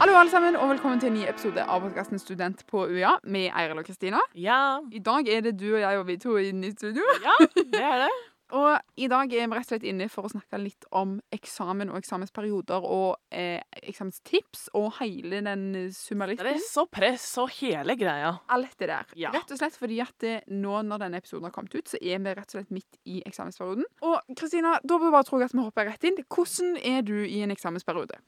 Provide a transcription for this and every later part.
Hallo, alle sammen, og velkommen til en ny episode av podkasten Student på UiA med Eiril og Kristina. Ja, I dag er det du og jeg og vi to inne i studio. ja, det er det. Og i dag er vi rett og slett inne for å snakke litt om eksamen og eksamensperioder og eh, eksamenstips og hele den summaristen. Stress og press og hele greia. Alt det der. Ja. Rett og slett fordi at det, nå når denne episoden har kommet ut, så er vi rett og slett midt i eksamensperioden. Og Kristina, da bør vi bare tro at vi hopper rett inn. Hvordan er du i en eksamensperiode?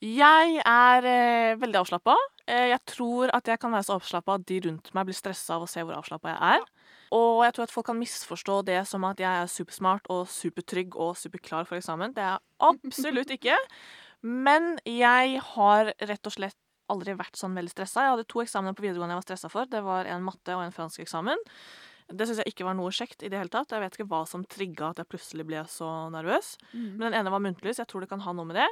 Jeg er eh, veldig avslappa. Eh, jeg tror at jeg kan være så avslappa at de rundt meg blir stressa av å se hvor avslappa jeg er. Og jeg tror at folk kan misforstå det som at jeg er supersmart og supertrygg og superklar for eksamen. Det er jeg absolutt ikke. Men jeg har rett og slett aldri vært sånn veldig stressa. Jeg hadde to eksamener på videregående jeg var stressa for. Det var en matte og en fransk eksamen. Det syns jeg ikke var noe kjekt i det hele tatt. Jeg vet ikke hva som trigga at jeg plutselig ble så nervøs. Men den ene var muntlig, så jeg tror det kan ha noe med det.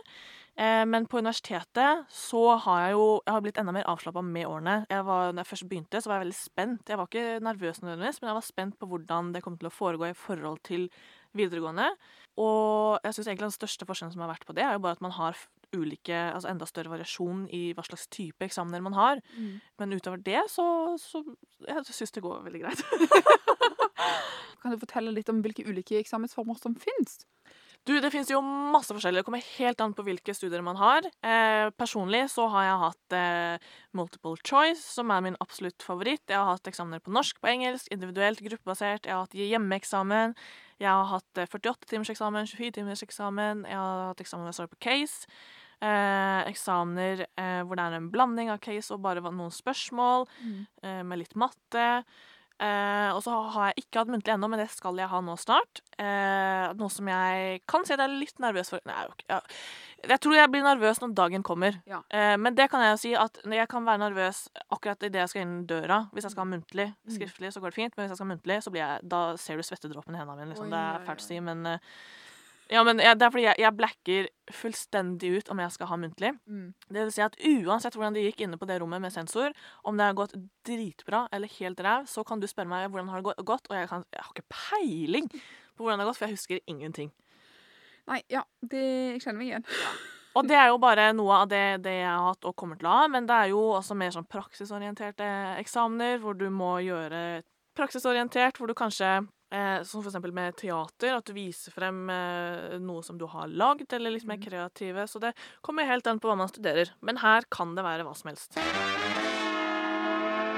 Eh, men på universitetet så har jeg jo jeg har blitt enda mer avslappa med årene. Jeg var, når jeg først begynte, så var jeg veldig spent. Jeg var ikke nervøs nødvendigvis, men jeg var spent på hvordan det kom til å foregå i forhold til videregående. Og jeg syns egentlig den største forskjellen som har vært på det, er jo bare at man har ulike, altså enda større variasjon i hva slags type eksamener man har. Mm. Men utover det så, så jeg syns det går veldig greit. Kan du fortelle litt om hvilke ulike eksamensformer som finnes? Du, Det finnes jo masse forskjellige. Det kommer helt an på hvilke studier man har. Eh, personlig så har jeg hatt eh, multiple choice, som er min absolutt favoritt. Jeg har hatt eksamener på norsk, på engelsk, individuelt, gruppebasert. Jeg har hatt hjemmeeksamen. Jeg har hatt eh, 48-timerseksamen, 24-timerseksamen. Jeg har hatt eksamen med står på case. Eh, eksamener eh, hvor det er en blanding av case og bare noen spørsmål, eh, med litt matte. Eh, og så har jeg ikke hatt muntlig ennå, men det skal jeg ha nå snart. Eh, noe som jeg kan si at jeg er litt nervøs for. Nei, jeg ikke- ja. Jeg tror jeg blir nervøs når dagen kommer. Ja. Eh, men det kan jeg jo si at jeg kan være nervøs akkurat idet jeg skal inn døra. Hvis jeg skal ha muntlig. Mm. Skriftlig så går det fint, men hvis jeg skal ha muntlig, så blir jeg, da ser du svettedråpen i hendene mine. Liksom. Oi, det er fælt å si, men eh, ja, men jeg, det er fordi jeg, jeg blacker fullstendig ut om jeg skal ha muntlig. Mm. Det vil si at uansett hvordan det gikk inne på det rommet med sensor, om det har gått dritbra eller helt ræv, så kan du spørre meg hvordan det har gått, og jeg, kan, jeg har ikke peiling på hvordan det har gått, for jeg husker ingenting. Nei, ja, det, jeg kjenner meg igjen. Og det er jo bare noe av det, det jeg har hatt og kommer til å ha, men det er jo også mer sånn praksisorienterte eksamener, hvor du må gjøre praksisorientert, hvor du kanskje Eh, som eksempel med teater, at du viser frem eh, noe som du har lagd, eller litt mer kreative. Så det kommer helt an på hva man studerer. Men her kan det være hva som helst.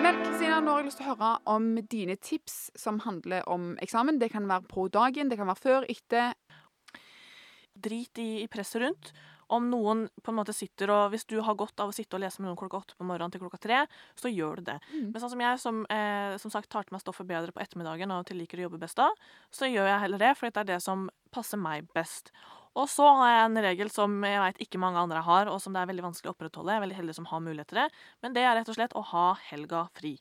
Men Kristina, nå har jeg lyst til å høre om dine tips som handler om eksamen. Det kan være på dagen, det kan være før, etter. Drit i, i presset rundt. Om noen på en måte sitter og Hvis du har godt av å sitte og lese med noen klokka åtte på morgenen til klokka tre, så gjør du det. Mm. Men sånn som jeg, som, eh, som sagt tar til meg stoffet bedre på ettermiddagen og til liker å jobbe best da, så gjør jeg heller det, for det er det som passer meg best. Og så har jeg en regel som jeg vet ikke mange andre har, og som det er veldig vanskelig å opprettholde. Jeg er veldig heldig som har mulighet til det. Men det er rett og slett å ha helga fri.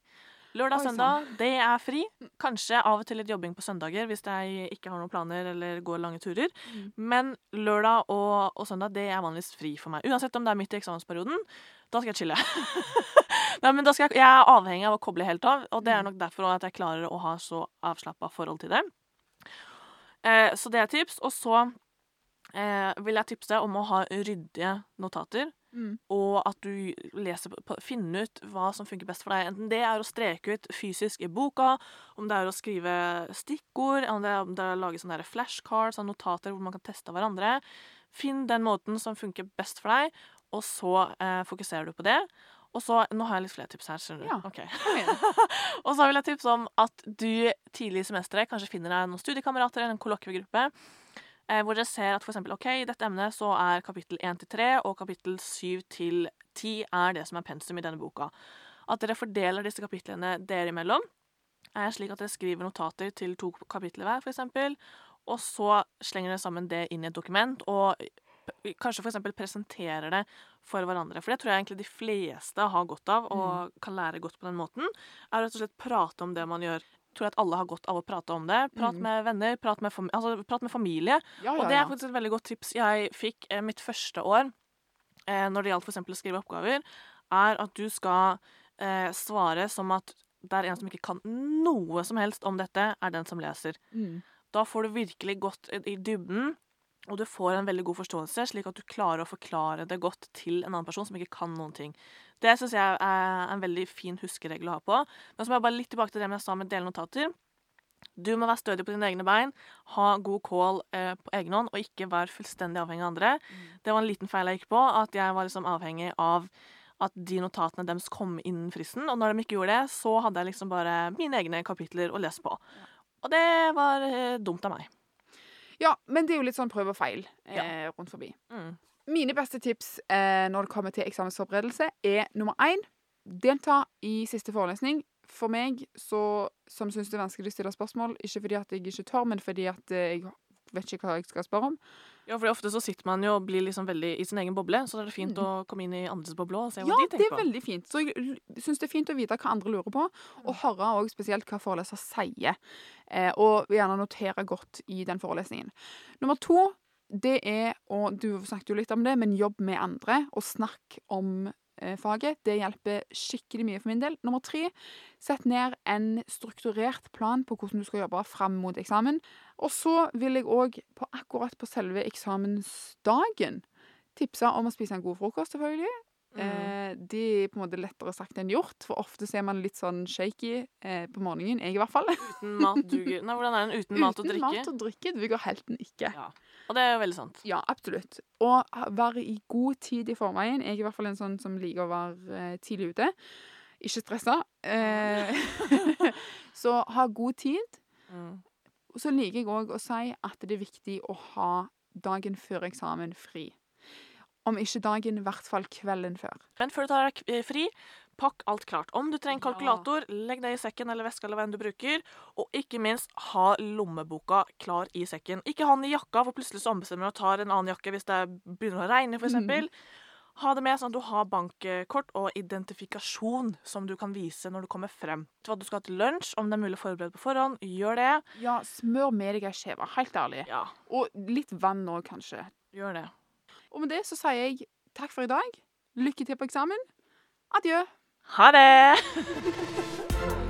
Lørdag, og søndag, det er fri. Kanskje av og til litt jobbing på søndager hvis jeg ikke har noen planer eller går lange turer. Mm. Men lørdag og, og søndag det er vanligvis fri for meg. Uansett om det er midt i eksamensperioden. Da skal jeg chille. Nei, men da skal jeg, jeg er avhengig av å koble helt av, og det er nok derfor at jeg klarer å ha så avslappa forhold til det. Eh, så det er tips. Og så eh, vil jeg tipse om å ha ryddige notater. Mm. Og at du leser finner ut hva som funker best for deg. Enten det er å streke ut fysisk i boka, om det er å skrive stikkord, om det er, om det er å lage sånne flashcards, notater hvor man kan teste hverandre. Finn den måten som funker best for deg, og så eh, fokuserer du på det. Og så, Nå har jeg litt flere tips her. skjønner du? Ja. okay. Og så vil jeg tipse om at du tidlig i semesteret kanskje finner deg noen studiekamerater eller en kollokviegruppe. Eh, hvor dere ser at for eksempel, ok, i dette emnet så er kapittel 1 til 3 og kapittel 7 til 10 er det som er pensum i denne boka. At dere fordeler disse kapitlene dere imellom. Er slik at dere skriver notater til to kapitler hver, eksempel. Og så slenger dere sammen det inn i et dokument, og kanskje eksempel presenterer det for hverandre. For det tror jeg egentlig de fleste har godt av, og kan lære godt på den måten. Er rett og slett prate om det man gjør. Jeg tror at alle har godt av å prate om det. Prat Mm. med venner, prat med, altså, prat med familie. Ja, Og det er faktisk et veldig godt tips jeg fikk eh, mitt første år eh, når det gjaldt eksempel å skrive oppgaver, er at du skal eh, svare som at det er en som ikke kan noe som helst om dette, er den som leser. Mm. Da får du virkelig gått i dybden Og du får en veldig god forståelse, slik at du klarer å forklare det godt til en annen person som ikke kan noen ting. Det syns jeg er en veldig fin huskeregel å ha på. Men så må jeg bare litt tilbake til det jeg sa med dele notater. Du må være stødig på dine egne bein, ha god kål eh, på egen hånd, og ikke være fullstendig avhengig av andre. Det var en liten feil jeg gikk på, at jeg var liksom avhengig av at de notatene deres kom innen fristen. Og når de ikke gjorde det, så hadde jeg liksom bare mine egne kapitler å lese på. Og det var eh, dumt av meg. Ja, men det er jo litt sånn prøv og feil eh, rundt forbi. Mm. Mine beste tips eh, når det kommer til eksamensforberedelse, er nummer én delta i siste forelesning. For meg, så, som syns det er vanskelig å stille spørsmål, ikke fordi at jeg ikke tør, men fordi at eh, jeg vet ikke hva jeg skal spørre om. Ja, for ofte så sitter man jo og blir liksom veldig i sin egen boble, så da er det fint Mm. å komme inn i andres boble og se hva Ja, de det er på. veldig fint. Så jeg syns det er fint å vite hva andre lurer på, og høre også spesielt hva foreleser sier. Eh, og gjerne notere godt i den forelesningen. Nummer to, det er, og du snakket jo litt om det, men jobb med andre, og snakk om faget. Det hjelper skikkelig mye for min del. Nummer tre, sett ned en strukturert plan på hvordan du skal jobbe fram mot eksamen. Og så vil jeg òg, akkurat på selve eksamensdagen, tipse om å spise en god frokost, selvfølgelig. Mm. Eh, det er på en måte lettere sagt enn gjort, for ofte ser er man litt sånn shaky eh, på morgenen. Jeg i hvert fall. Uten mat duger Nei, hvordan er den uten mat og Uten drikke? mat og drikke duger helten ikke. Ja. Og det er jo veldig sant. Ja, absolutt. Og være i god tid i forveien. Jeg er i hvert fall en sånn som liker å være eh, tidlig ute. Ikke stressa. Eh, så ha god tid. Mm. Og så liker jeg òg å si at det er viktig å ha dagen før eksamen fri. Om ikke dagen, i hvert fall kvelden før. Men før du tar deg fri, pakk alt klart. Om du trenger kalkulator, legg det i sekken eller veska eller hva enn du bruker. Og ikke minst, ha lommeboka klar i sekken. Ikke ha den i jakka, for plutselig så ombestemmer du og tar en annen jakke hvis det begynner å regne, f.eks. Mm. Ha det med sånn at du har bankkort og identifikasjon som du kan vise når du kommer frem. Hva du skal ha til lunsj, om det er mulig å forberede på forhånd, gjør det. Ja, smør med deg ei skive. Helt ærlig. Ja, Og litt vann òg, kanskje. gjør det. Og med det så sier jeg takk for i dag. Lykke til på eksamen. Adjø. Ha det!